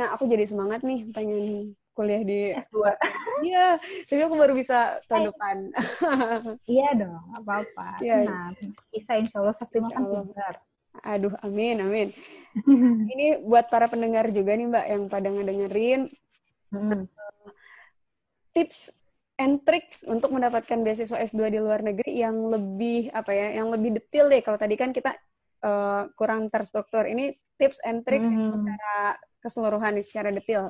nah aku jadi semangat nih pengen kuliah di S2. Iya, tapi aku baru bisa tahun depan. iya dong, apa-apa. Iya. Nah, bisa insya Allah Sabtu makan Allah. pintar. Aduh, amin, amin. Ini buat para pendengar juga nih Mbak yang pada ngedengerin Hmm. tips and tricks untuk mendapatkan beasiswa S2 di luar negeri yang lebih apa ya, yang lebih detail deh. Kalau tadi kan kita eh, kurang terstruktur. Ini tips and tricks Hmm. secara keseluruhan nih, secara detail.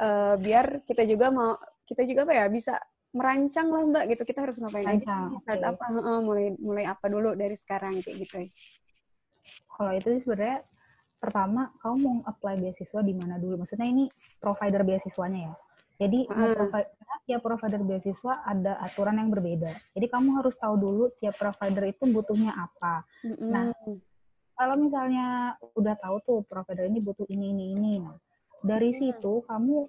Eh, biar kita juga mau kita juga apa ya bisa merancang lah Mbak gitu. Kita harus ngapain aja, oke. apa, heeh, mulai mulai apa dulu dari sekarang kayak gitu. Kalau itu sebenarnya pertama kamu mau apply beasiswa di mana dulu? Maksudnya ini provider beasiswanya ya. Jadi Hmm. tiap provider beasiswa ada aturan yang berbeda. Jadi kamu harus tahu dulu tiap provider itu butuhnya apa. Nah, Mm-mm. Kalau misalnya udah tahu tuh provider ini butuh ini ini ini, nah dari Hmm. situ kamu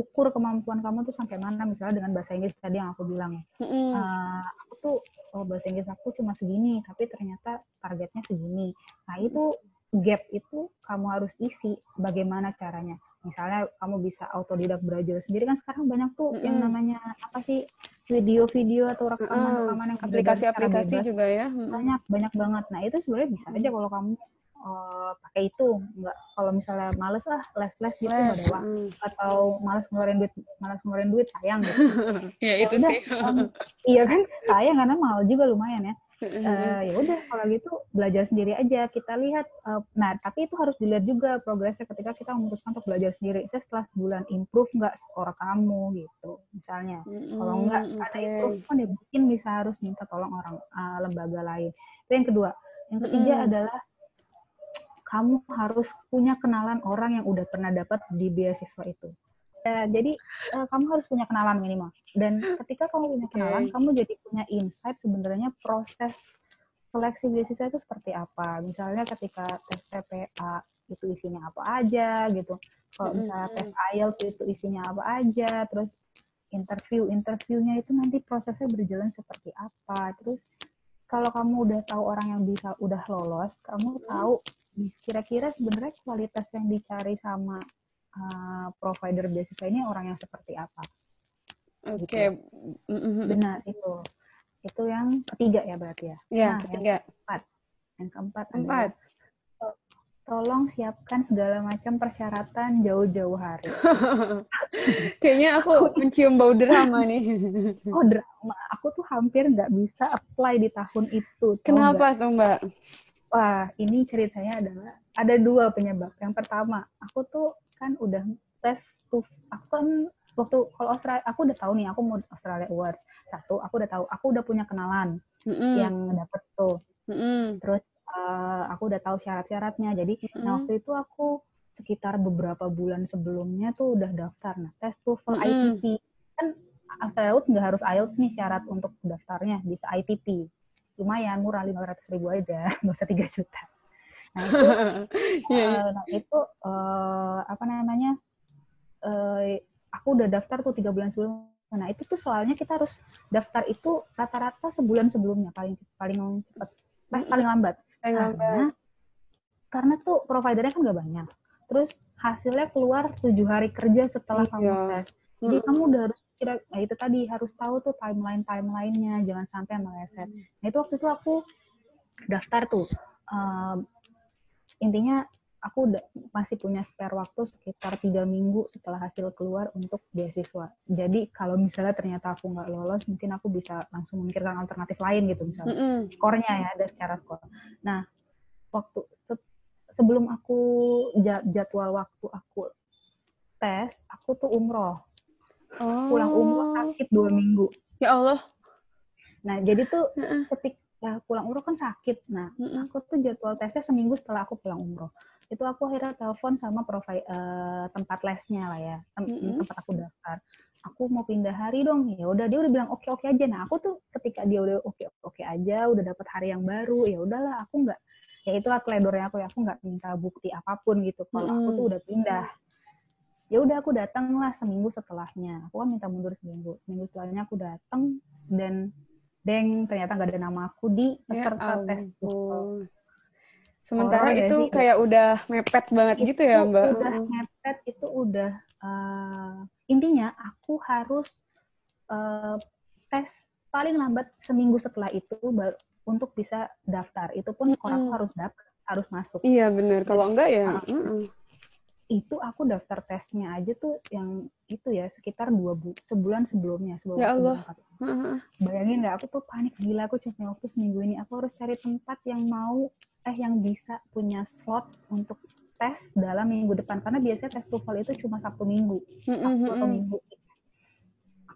ukur kemampuan kamu tuh sampai mana misalnya dengan bahasa Inggris tadi yang aku bilang. Mm-mm. Eh, aku tuh oh, bahasa Inggris aku cuma segini, tapi ternyata targetnya segini. Nah itu gap itu kamu harus isi. Bagaimana caranya? Misalnya kamu bisa autodidak belajar sendiri kan sekarang banyak tuh yang Mm-mm. namanya apa sih video-video atau rekaman-rekaman yang aplikasi-aplikasi juga ya. Banyak banyak banget. Nah itu sebenarnya bisa aja kalau kamu eh, pakai itu. Nggak kalau misalnya males ah les-les gitu nggak ada waktu Mm. atau males ngeluarin duit malas ngeluarin duit sayang gitu. Ya itu sih. iya kan sayang karena mahal juga lumayan ya. Eh, ya udah kalau gitu belajar sendiri aja. Kita lihat eh, nah tapi itu harus dilihat juga progresnya ketika kita memutuskan untuk belajar sendiri. Saya setelah sebulan improve nggak skor kamu gitu misalnya. Kalau enggak Mm-mm, ada oke. improvement ya mungkin bisa harus minta tolong orang eh, lembaga lain. Itu yang kedua. Yang ketiga Mm-mm. adalah kamu harus punya kenalan orang yang udah pernah dapat di beasiswa itu Ya, jadi eh, kamu harus punya kenalan minimal. Dan ketika kamu punya kenalan, Oke. kamu jadi punya insight sebenarnya proses seleksi beasiswa itu seperti apa. Misalnya ketika tes PPA itu isinya apa aja gitu. Kalau misalnya tes IELTS itu isinya apa aja. Terus interview interviewnya itu nanti prosesnya berjalan seperti apa. Terus kalau kamu udah tahu orang yang bisa udah lolos, kamu tahu kira-kira sebenarnya kualitas yang dicari sama uh, provider beasiswa ini orang yang seperti apa. Oke. Mm-mm. Benar itu. Itu yang ketiga ya berarti ya. Ya, Nah, ketiga. Yang keempat Empat. adalah to- tolong siapkan segala macam persyaratan jauh-jauh hari. Kayaknya aku mencium bau drama nih. Oh drama, aku tuh hampir nggak bisa apply di tahun itu. Kenapa tuh Mbak? Wah, ini ceritanya adalah ada dua penyebab. Yang pertama, aku tuh kan udah tes tuh, aku kan waktu kalau Australia, aku udah tahu nih aku mau Australia Awards. Satu, aku udah tahu, aku udah punya kenalan Mm-mm. yang dapet tuh. Mm-mm. Terus eh, aku udah tahu syarat-syaratnya. Jadi Mm-mm. nah, waktu itu aku sekitar beberapa bulan sebelumnya tuh udah daftar. Nah, tes TOEFL Mm-mm. ITP kan Australia Awards nggak harus IELTS nih syarat untuk daftarnya, bisa ITP. Lumayan murah 500 ribu aja, nggak usah 3 juta. Nah itu Iya, iya. Eh, nah itu eh, apa namanya eh, aku udah daftar tuh tiga bulan sebelum nah itu tuh soalnya kita harus daftar itu rata-rata sebulan sebelumnya paling paling cepat eh, paling lambat Paling karena lambat. karena tuh providernya kan nggak banyak terus hasilnya keluar tujuh hari kerja setelah kamu Iya. tes jadi Mm-mm. kamu udah harus kira nah itu tadi harus tahu tuh timeline timelinenya jangan sampai meleset nah itu waktu itu aku daftar tuh Um, intinya aku udah masih punya spare waktu sekitar tiga minggu setelah hasil keluar untuk beasiswa jadi kalau misalnya ternyata aku nggak lolos mungkin aku bisa langsung memikirkan alternatif lain gitu misalnya Mm-mm. skornya ya ada secara skor nah waktu se- sebelum aku ja- jadwal waktu aku tes aku tuh umroh Oh. pulang umroh sakit dua minggu Ya Allah. nah jadi tuh Heeh. ketika pulang umroh kan sakit. Nah Mm-mm. aku tuh jadwal tesnya seminggu setelah aku pulang umroh. Itu aku akhirnya telepon sama provi- eh, tempat lesnya lah ya tem- Mm-mm. tempat aku daftar. Aku mau pindah hari dong. Ya udah dia udah bilang oke oke aja. Nah aku tuh ketika dia udah oke oke aja udah dapat hari yang baru ya udahlah aku nggak ya itulah teledornya aku ya aku nggak minta bukti apa pun gitu. Kalau aku tuh udah pindah. Ya udah aku datang lah seminggu setelahnya. Aku kan minta mundur seminggu. Seminggu setelahnya aku datang dan deng ternyata nggak ada nama aku di Ya peserta tes TOEFL. ampun. Sementara Horor ya itu sih? kayak udah mepet banget gitu ya, Itu Mbak. udah mepet itu udah eh, intinya aku harus eh, tes paling lambat seminggu setelah itu baru untuk bisa daftar itu pun skor aku harus dapat harus masuk Iya bener. Kalau enggak ya, Ah. heeh. Itu aku daftar tesnya aja tuh yang itu ya sekitar dua bu sebulan sebelumnya sebelum Ya Allah. bayangin nggak aku tuh panik gila aku cuma waktu seminggu ini aku harus cari tempat yang mau eh yang bisa punya slot untuk tes dalam minggu depan. Karena biasanya tes TOEFL itu cuma satu minggu Mm-mm, Sabtu atau minggu.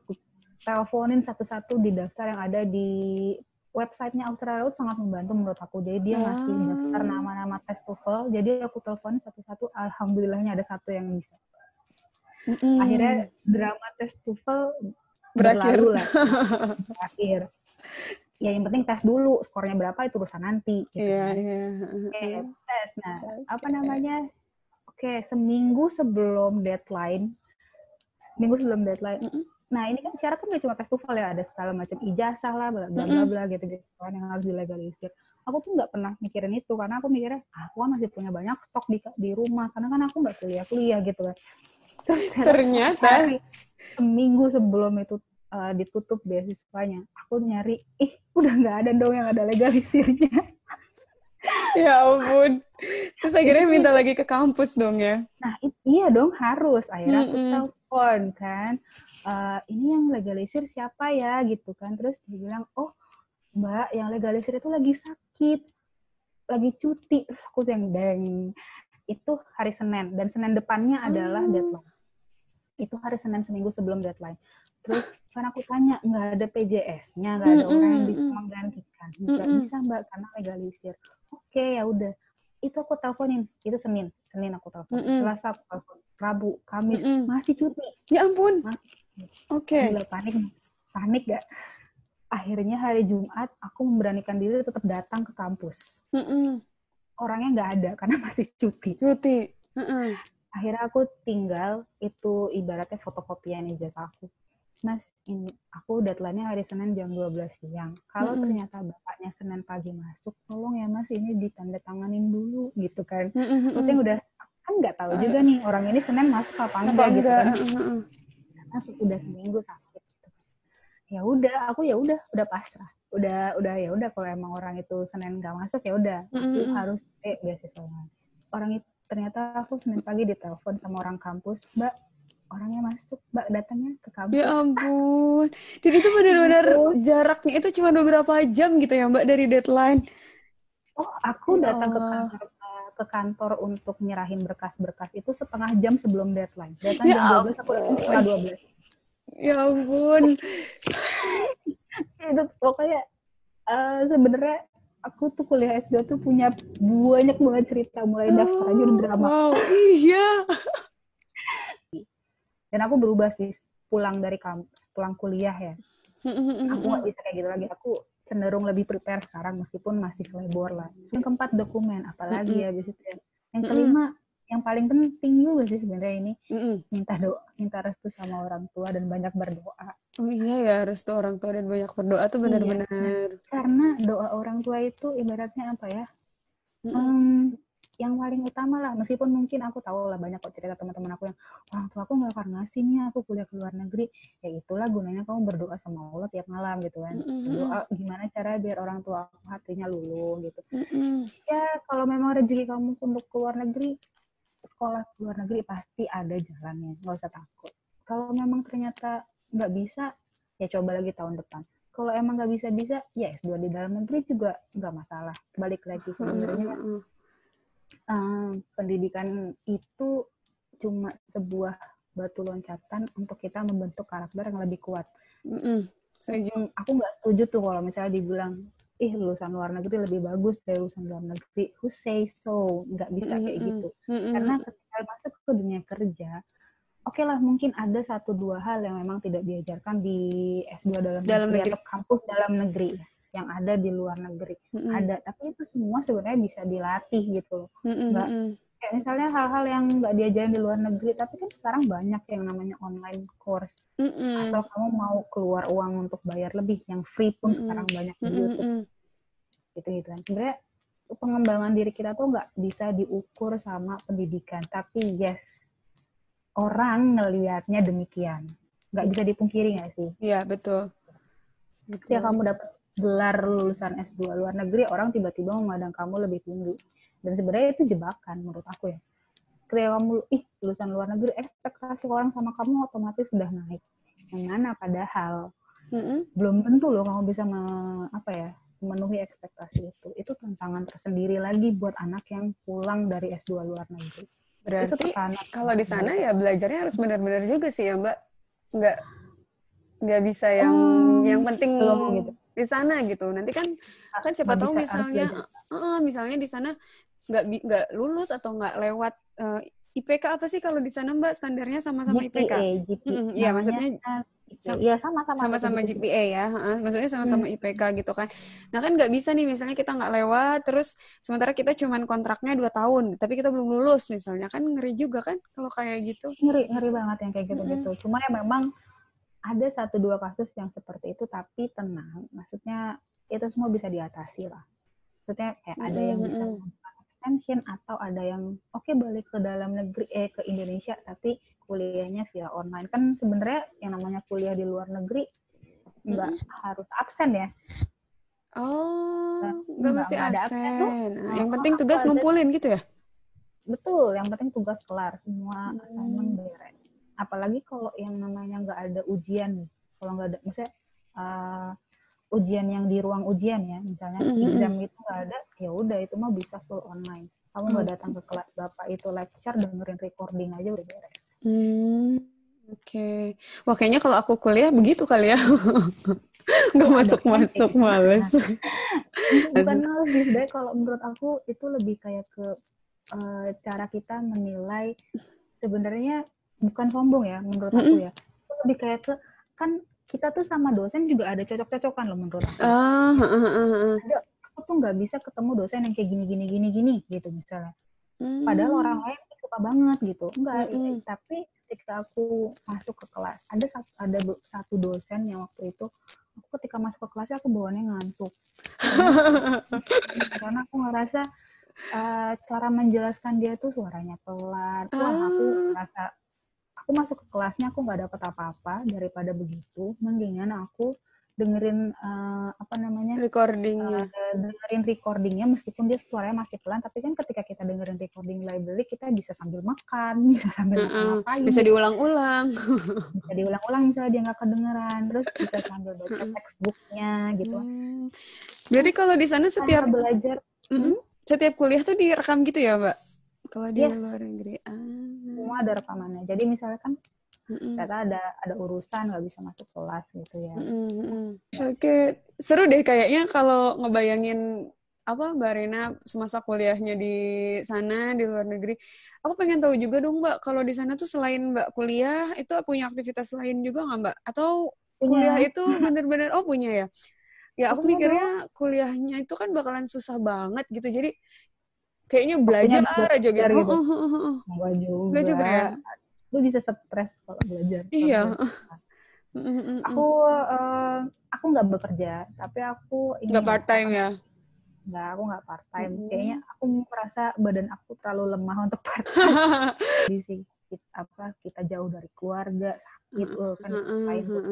Aku teleponin satu-satu di daftar yang ada di websitenya Australia itu sangat membantu menurut aku jadi dia ngasih Ah. daftar nama-nama tes TOEFL jadi aku teleponin satu-satu alhamdulillahnya ada satu yang bisa Mm-mm. akhirnya drama tes TOEFL Berakhir. lah berakhir ya yang penting tes dulu skornya berapa itu urusan nanti gitu Iya, kan. iya. Oke, tes nah apa Oke. namanya oke seminggu sebelum deadline minggu sebelum deadline Mm-mm. Nah ini kan syarat kan nggak cuma tes TOEFL ya ada segala macam ijazah lah bla bla bla bla gitu gitu kan yang harus dilegalisir. Aku tuh nggak pernah mikirin itu karena aku mikirnya "Ah, aku kan masih punya banyak stok di di rumah karena kan aku nggak kuliah kuliah gitu kan. Terus Ternyata. hari seminggu sebelum itu uh, ditutup beasiswanya aku nyari ih udah nggak ada dong yang ada legalisirnya Ya ampun. Terus akhirnya minta lagi ke kampus dong ya. nah iya dong harus akhirnya aku Mm-mm. telepon kan "Eh, ini yang legalisir siapa ya gitu kan terus dia bilang oh mbak yang legalisir itu lagi sakit lagi cuti terus aku yang deng itu hari Senin dan Senin depannya adalah Oh. deadline itu hari Senin seminggu sebelum deadline terus kan aku tanya nggak ada PJS-nya nggak ada orang yang bisa menggantikan nggak Mm-mm. bisa mbak karena legalisir oke ya udah itu aku teleponin itu Senin Senin aku telepon Mm-mm. Selasa aku telepon Rabu Kamis Mm-mm. masih cuti Ya ampun. Oke. Gila, panik panik gak akhirnya hari Jumat aku memberanikan diri tetap datang ke kampus Mm-mm. orangnya nggak ada karena masih cuti Cuti. Heeh. akhirnya aku tinggal itu ibaratnya fotokopian ijazah aku mas ini aku deadline-nya hari Senin jam 12 siang kalau Mm-mm. ternyata bapaknya Senin pagi masuk tolong ya mas ini ditandatanganin dulu gitu kan Mm-mm, Aku yang udah kan nggak tahu Ah. juga nih orang ini Senin masuk apa enggak gitu kan masuk udah seminggu sakit gitu. ya udah aku ya udah udah pasrah udah udah ya udah kalau emang orang itu senin nggak masuk ya udah aku Mm-mm. harus eh beasiswa orang itu ternyata aku senin pagi ditelepon sama orang kampus mbak orangnya masuk mbak datangnya ke kampus Ya ampun. Dan itu benar-benar jaraknya itu cuma beberapa jam gitu ya Mbak dari deadline. oh aku Ya datang ke kantor eh, ke kantor untuk nyerahin berkas-berkas itu setengah jam sebelum deadline deadline Ya jam 12 aku datang ampun. setengah 12 Ya ampun. itu pokoknya eh, sebenarnya aku tuh kuliah S2 tuh punya banyak banget cerita mulai daftar aja udah drama Wow, iya. Dan aku berubah sih pulang dari kamp pulang kuliah ya. Aku nggak bisa kayak gitu lagi. Aku cenderung lebih prepare sekarang meskipun masih labor lah. Yang keempat dokumen. Apalagi ya situ ya. yang kelima yang paling penting juga sih sebenarnya ini. Minta doa minta restu sama orang tua dan banyak berdoa. Oh iya ya, restu orang tua dan banyak berdoa tuh benar-benar. karena doa orang tua itu ibaratnya apa ya. Hmm, yang paling utama lah. Meskipun mungkin aku tahu lah banyak kok cerita teman-teman aku yang orang tua aku nggak ngasih nih aku kuliah ke luar negeri. Ya itulah gunanya kamu berdoa sama Allah tiap malam gitu kan. Mm-mm. doa gimana cara biar orang tua aku hatinya luluh gitu. Mm-mm. ya kalau memang rezeki kamu untuk ke luar negeri sekolah ke luar negeri pasti ada jalannya nggak usah takut. Kalau memang ternyata nggak bisa ya coba lagi tahun depan. Kalau emang nggak bisa bisa ya S2 di dalam negeri juga nggak masalah. Balik lagi sebenarnya. Mm-mm. Pendidikan itu cuma sebuah batu loncatan untuk kita membentuk karakter yang lebih kuat. Setuju. Hmm, Aku nggak setuju tuh kalau misalnya dibilang, ih lulusan luar negeri lebih bagus dari lulusan dalam negeri. Who say so? Nggak bisa kayak Mm-mm. gitu. Mm-mm. Karena ketika masuk ke dunia kerja, oke lah mungkin ada satu dua hal yang memang tidak diajarkan di S2 dalam, Dalam negeri, negeri. atau kampus dalam negeri yang ada di luar negeri. Mm-mm. Ada, tapi itu semua sebenarnya bisa dilatih gitu loh. Mm-mm. Nggak- kayak misalnya hal-hal yang nggak diajarin di luar negeri tapi kan sekarang banyak yang namanya online course Mm-mm. asal kamu mau keluar uang untuk bayar lebih yang free pun Mm-mm. sekarang banyak di. YouTube Mm-mm. gitu gitu kan sebenarnya pengembangan diri kita tuh nggak bisa diukur sama pendidikan. Tapi yes, orang ngelihatnya demikian. Nggak bisa dipungkiri nggak sih? Iya, betul. betul. Ya kamu dapat gelar lulusan S2 luar negeri, orang tiba-tiba memandang kamu lebih tinggi. Dan sebenarnya itu jebakan menurut aku ya. Ketika kamu, ih lulusan luar negeri, ekspektasi orang sama kamu otomatis sudah naik. Yang mana padahal mm -hmm. belum tentu loh kamu bisa me, apa ya memenuhi ekspektasi itu. Itu tantangan tersendiri lagi buat anak yang pulang dari S2 luar negeri. Berarti kalau di sana ya belajarnya harus benar-benar juga sih ya Mbak. Nggak nggak bisa yang hmm, yang penting gitu. Di sana gitu. Nanti kan kan siapa tahu misalnya uh, misalnya di sana nggak nggak lulus atau nggak lewat uh, eh, IPK apa sih kalau di sana Mbak standarnya sama-sama IPK? Iya, maksudnya Iya sama-sama. Sama-sama GPA ya, maksudnya sama-sama hmm. IPK gitu kan. Nah kan nggak bisa nih misalnya kita nggak lewat, terus sementara kita cuman kontraknya dua tahun, tapi kita belum lulus misalnya kan ngeri juga kan kalau kayak gitu. Ngeri ngeri banget yang kayak gitu-gitu. Hmm. Cuma ya memang ada satu dua kasus yang seperti itu, tapi tenang, maksudnya itu semua bisa diatasi lah. Maksudnya kayak ada yang bisa extension atau ada yang oke okay, balik ke dalam negeri eh ke Indonesia tapi kuliahnya via online. Kan sebenarnya yang namanya kuliah di luar negeri nggak mm -hmm. harus absen ya. Oh nggak mesti absen, absen. tuh, nah, yang penting tugas ngumpulin gitu ya? Betul yang penting tugas kelar semua hmm. assignment beres apalagi kalau yang namanya nggak ada ujian kalau nggak ada misalnya uh, ujian yang di ruang ujian ya misalnya mm -hmm. exam itu nggak ada ya udah itu mah bisa full online kamu nggak datang ke kelas bapak itu lecture dengerin recording aja udah beres Hmm, oke. Okay. Wah, kayaknya kalau aku kuliah begitu kali ya. Gak masuk-masuk, males. Bukan lebih baik kalau menurut aku itu lebih kayak ke uh, cara kita menilai sebenarnya bukan sombong ya menurut mm -hmm. aku ya. Lebih kayak ke kan kita tuh sama dosen juga ada cocok-cocokan loh menurut aku. Uh, uh, uh, uh. Ada, aku tuh nggak bisa ketemu dosen yang kayak gini gini gini gini gitu misalnya. Hmm. Padahal orang lain suka banget gitu enggak mm -hmm. tapi ketika aku masuk ke kelas ada satu ada satu dosen yang waktu itu aku ketika masuk ke kelasnya aku bawaannya ngantuk karena aku ngerasa uh, cara menjelaskan dia tuh suaranya pelan wah aku ah. ngerasa aku masuk ke kelasnya aku nggak dapat apa-apa daripada begitu mendingan aku dengerin uh, apa namanya recordingnya uh, dengerin recordingnya meskipun dia suaranya masih pelan tapi kan ketika kita dengerin recording library kita bisa sambil makan bisa sambil uh -uh. ngapain bisa diulang-ulang bisa diulang-ulang misalnya dia nggak kedengeran terus bisa sambil baca textbooknya gitu hmm. berarti kalau di sana setiap belajar mm -hmm. setiap kuliah tuh direkam gitu ya mbak kalau di yes. luar negeri ah. Semua ada rekamannya jadi misalnya kan Mm-hmm. Ternyata ada ada urusan nggak bisa masuk kelas gitu ya. Mm-hmm. Oke, okay. seru deh kayaknya kalau ngebayangin apa Mbak Rena semasa kuliahnya di sana di luar negeri. Aku pengen tahu juga dong Mbak, kalau di sana tuh selain Mbak kuliah itu punya aktivitas lain juga nggak Mbak? Atau kuliah itu bener-bener oh punya ya? Ya aku mikirnya kuliahnya itu kan bakalan susah banget gitu. Jadi kayaknya belajar aja gitu. gitu. Juga. juga ya? Lu bisa stres kalau belajar. Iya. aku uh, aku nggak bekerja tapi aku nggak part time ya? nggak aku nggak part time mm. kayaknya aku merasa badan aku terlalu lemah untuk part time jadi sih kita, apa kita jauh dari keluarga sakit uh, kan lain yang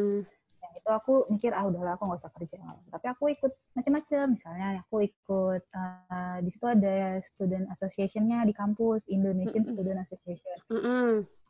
itu aku mikir ah udahlah aku nggak usah kerja tapi aku ikut macam-macam misalnya aku ikut uh, di situ ada student associationnya di kampus Indonesian Student Association.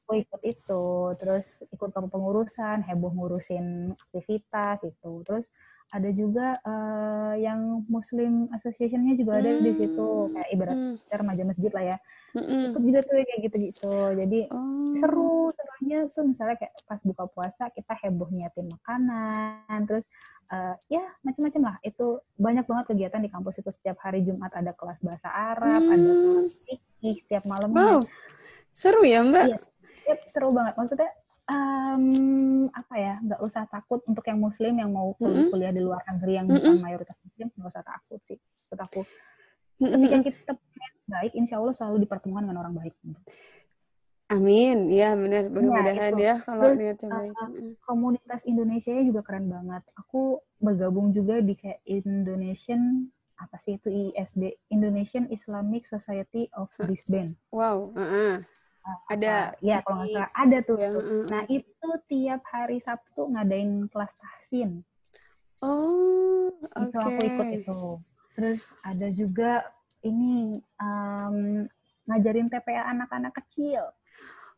Aku ikut itu terus ikut kepengurusan heboh ngurusin aktivitas itu terus ada juga uh, yang Muslim Association-nya juga ada di situ hmm. kayak ibarat mm. remaja masjid lah ya mm ikut juga tuh kayak gitu-gitu jadi oh. seru serunya tuh misalnya kayak pas buka puasa kita heboh nyiapin makanan terus uh, ya macam-macam lah itu banyak banget kegiatan di kampus itu setiap hari Jumat ada kelas bahasa Arab mm. ada kelas fikih setiap malam wow. seru ya mbak iya yep, seru banget maksudnya um, apa ya nggak usah takut untuk yang muslim yang mau kuliah, mm -hmm. di luar negeri yang bukan mm -hmm. mayoritas muslim nggak usah takut sih menurut aku ketika kita baik insya Allah selalu dipertemukan dengan orang baik Amin, ya benar mudah-mudahan ya, ya kalau niatnya baik. Uh, komunitas Indonesia juga keren banget. Aku bergabung juga di kayak Indonesian apa sih itu ISB Indonesian Islamic Society of Brisbane. Wow, uh -uh. Ada ya kalau nggak salah ada tuh. Ya, uh, Nah itu tiap hari Sabtu ngadain kelas tahsin. Oh. Itu aku ikut itu. Terus ada juga ini um, ngajarin TPA anak-anak kecil.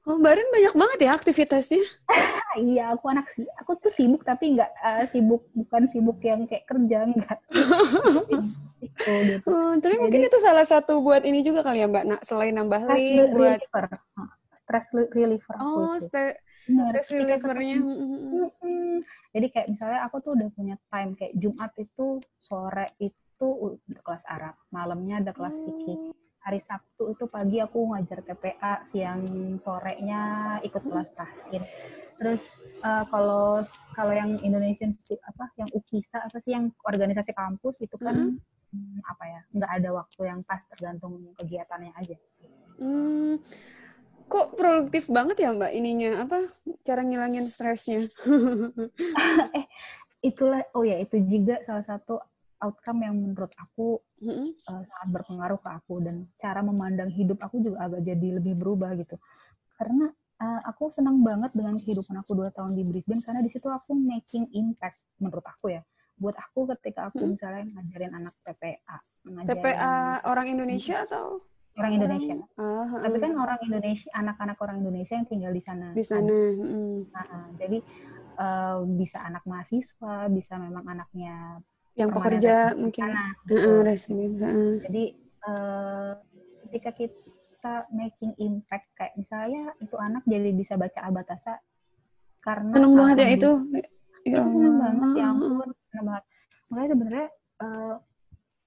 Oh, Mbak Rin banyak banget ya aktivitasnya. Iya, aku anak sih. Aku tuh sibuk tapi nggak uh, sibuk bukan sibuk yang kayak kerja enggak. gitu, gitu. Oh, tapi Jadi, mungkin itu salah satu buat ini juga kali ya Mbak. Nah, selain nambah link buat reliever. stress reliever. Oh, stress stress relievernya. Jadi kayak misalnya aku tuh udah punya time kayak Jumat itu sore itu kelas Arab, malamnya ada kelas fikih hari Sabtu itu pagi aku ngajar TPA, siang sorenya ikut kelas tahsin. Terus uh, kalau kalau yang Indonesian apa yang UKISA apa sih yang organisasi kampus itu kan hmm. apa ya nggak ada waktu yang pas tergantung kegiatannya aja. Hmm, kok produktif banget ya mbak ininya apa cara ngilangin stresnya? eh itulah oh ya itu juga salah satu outcome yang menurut aku mm-hmm. uh, sangat berpengaruh ke aku. Dan cara memandang hidup aku juga agak jadi lebih berubah gitu. Karena uh, aku senang banget dengan kehidupan aku dua tahun di Brisbane karena di situ aku making impact menurut aku ya. Buat aku ketika aku hmm. misalnya ngajarin anak TPA ngajarin TPA orang Indonesia atau orang Indonesia. Uh, uh, tapi kan orang Indonesia anak-anak orang Indonesia yang tinggal di sana di sana hmm. nah, jadi uh, bisa anak mahasiswa bisa memang anaknya yang pekerja mungkin sana, uh, resmi. Uh. Jadi uh, ketika kita making impact kayak misalnya itu anak jadi bisa baca abatasa karena seneng banget ya itu. Ya, seneng banget ya ampun, seneng banget. Makanya sebenarnya uh,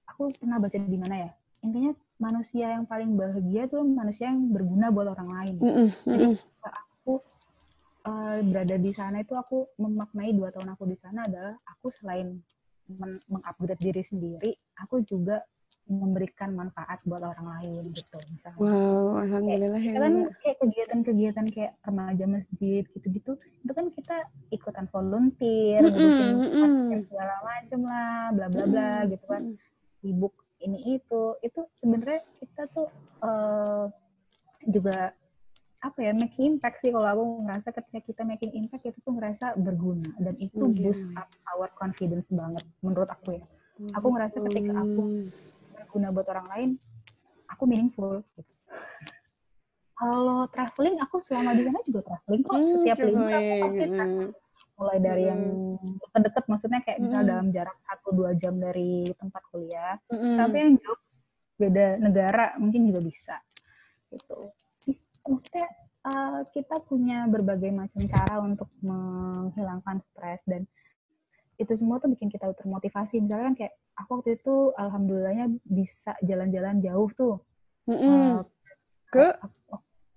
aku pernah baca di mana ya. Intinya manusia yang paling bahagia tuh manusia yang berguna buat orang lain. Mm -mm, Jadi aku uh, berada di sana itu aku memaknai dua tahun aku di sana adalah aku selain mengupgrade diri sendiri, aku juga memberikan manfaat buat orang lain gitu misalnya. Wow, alhamdulillah kayak, ya. Kan kayak kegiatan-kegiatan kayak remaja masjid gitu-gitu, itu kan kita ikutan volunteer, mm -mm, mm -mm. segala macam lah, bla bla bla mm -mm. gitu kan. Sibuk ini itu, itu sebenarnya kita tuh uh, juga apa ya making impact sih kalau aku ngerasa ketika kita making impact itu tuh ngerasa berguna. Dan itu oh, boost up our confidence banget menurut aku ya. Aku ngerasa ketika aku berguna buat orang lain aku meaningful gitu. kalau traveling aku selama di sana juga traveling kok. Hmm, setiap liburan kita mulai dari hmm. yang deket-deket maksudnya kayak misal hmm. dalam jarak satu dua jam dari tempat kuliah. Hmm. tapi yang jauh beda negara mungkin juga bisa gitu maksudnya uh, kita punya berbagai macam cara untuk menghilangkan stres dan itu semua tuh bikin kita termotivasi. Misalnya kan kayak aku waktu itu alhamdulillahnya bisa jalan-jalan jauh tuh. Mm -hmm. uh, ke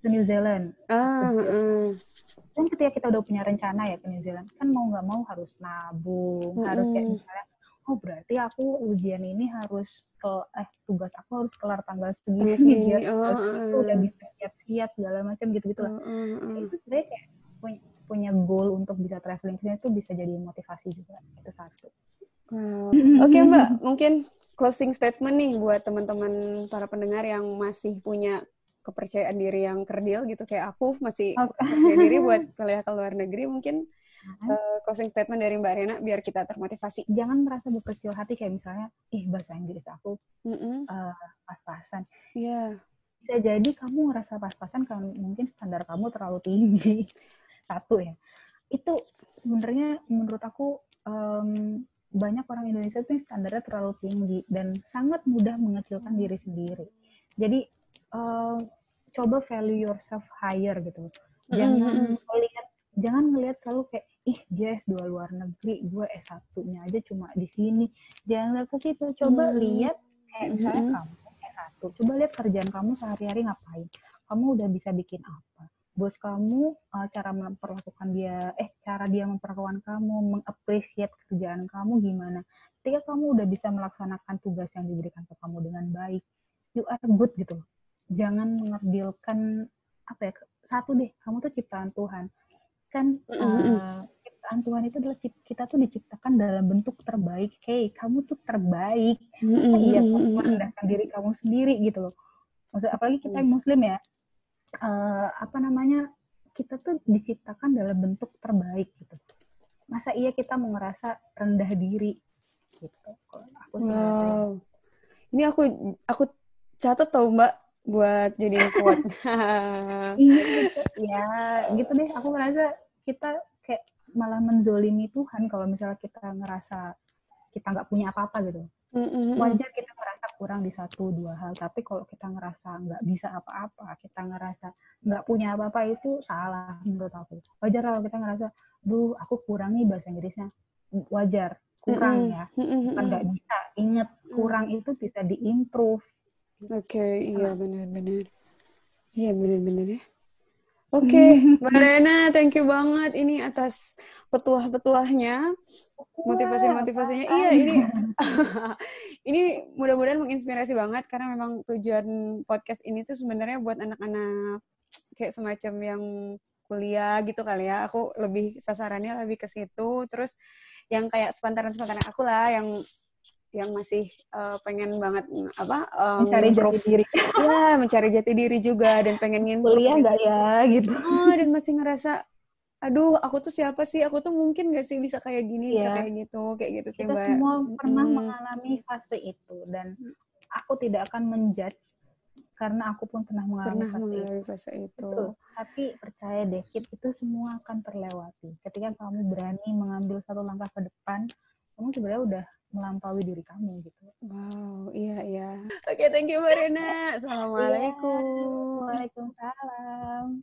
ke New Zealand. Ah, mm. Dan ketika kita udah punya rencana ya ke New Zealand, kan mau nggak mau harus nabung, mm -hmm. harus kayak misalnya oh berarti aku ujian ini harus ke eh tugas aku harus kelar tanggal segini biar oh, aku udah bisa siap-siap segala macam gitu-gitu lah. Uh, uh, itu sebenarnya kayak punya, punya goal untuk bisa traveling ke itu bisa jadi motivasi juga. Itu satu. Wow. Oke okay, Mbak, mungkin closing statement nih buat teman-teman para pendengar yang masih punya kepercayaan diri yang kerdil gitu kayak aku masih okay. percaya diri buat kuliah ke luar negeri mungkin uh, closing statement dari Mbak Rena biar kita termotivasi. Jangan merasa berkecil hati kayak misalnya, ih bahasa Inggris aku mm -hmm. uh, pas-pasan. Iya. Yeah. Bisa jadi kamu ngerasa pas-pasan kalau mungkin standar kamu terlalu tinggi. Satu ya. Itu sebenarnya menurut aku um, banyak orang Indonesia tuh standarnya terlalu tinggi dan sangat mudah mengecilkan diri sendiri. Jadi uh, coba value yourself higher gitu. Jangan mm -hmm. lihat jangan ngelihat selalu kayak ih dia S2 luar negeri, gue S1-nya aja cuma di sini. Jangan lihat ke situ, coba hmm. lihat kayak misalnya hmm. kamu S1, coba lihat kerjaan kamu sehari-hari ngapain. Kamu udah bisa bikin apa? Bos kamu uh, cara memperlakukan dia, eh cara dia memperlakukan kamu, mengapresiasi kerjaan kamu gimana. Ketika kamu udah bisa melaksanakan tugas yang diberikan ke kamu dengan baik, you are good gitu. Jangan mengerdilkan apa ya satu deh, kamu tuh ciptaan Tuhan kan uh, ciptaan Tuhan itu adalah kita tuh diciptakan dalam bentuk terbaik. Hey, kamu tuh terbaik. Mm-mm. Iya, kamu merendahkan diri kamu sendiri gitu loh. Maksud apalagi kita yang muslim ya. eh, apa namanya? Kita tuh diciptakan dalam bentuk terbaik gitu. Masa iya kita mau ngerasa rendah diri gitu. Kalau aku. Wow. Ini aku aku catat tau Mbak buat jadiin kuat. Iya, gitu. ya gitu deh. Aku ngerasa kita kayak malah menzolimi Tuhan kalau misalnya kita ngerasa kita nggak punya apa-apa gitu. Wajar kita ngerasa kurang di satu dua hal, tapi kalau kita ngerasa nggak bisa apa-apa, kita ngerasa nggak punya apa-apa itu salah menurut aku. Wajar kalau kita ngerasa, duh aku kurang nih bahasa Inggrisnya. Wajar, kurang ya. Bukan nggak bisa. Ingat, kurang itu bisa diimprove. Oke, iya benar-benar. Iya benar-benar ya. Oke, Mbak Rena, thank you banget ini atas petuah-petuahnya, motivasi-motivasinya. Iya, ini ini mudah-mudahan menginspirasi banget karena memang tujuan podcast ini tuh sebenarnya buat anak-anak kayak semacam yang kuliah gitu kali ya. Aku lebih sasarannya lebih ke situ. Terus yang kayak sepantaran-sepantaran aku lah yang yang masih eh, pengen banget apa eh, Mencari jati diri. ya mencari jati diri juga dan pengen ngimprove Kuliah nggak ya gitu. Ah, dan masih ngerasa aduh aku tuh siapa sih aku tuh mungkin gak sih bisa kayak gini bisa Iya. kayak gitu kayak gitu sih kita mbak semua pernah Mm. mengalami fase itu dan aku tidak akan menjudge karena aku pun pernah mengalami pernah fase itu. mengalami fase itu. Tapi percaya deh, itu semua akan terlewati. Ketika kamu berani mengambil satu langkah ke depan, kamu sebenarnya udah melampaui diri kamu gitu. Wow, iya iya. Oke, okay, thank you Marina. Iya. Assalamualaikum. Iya, waalaikumsalam.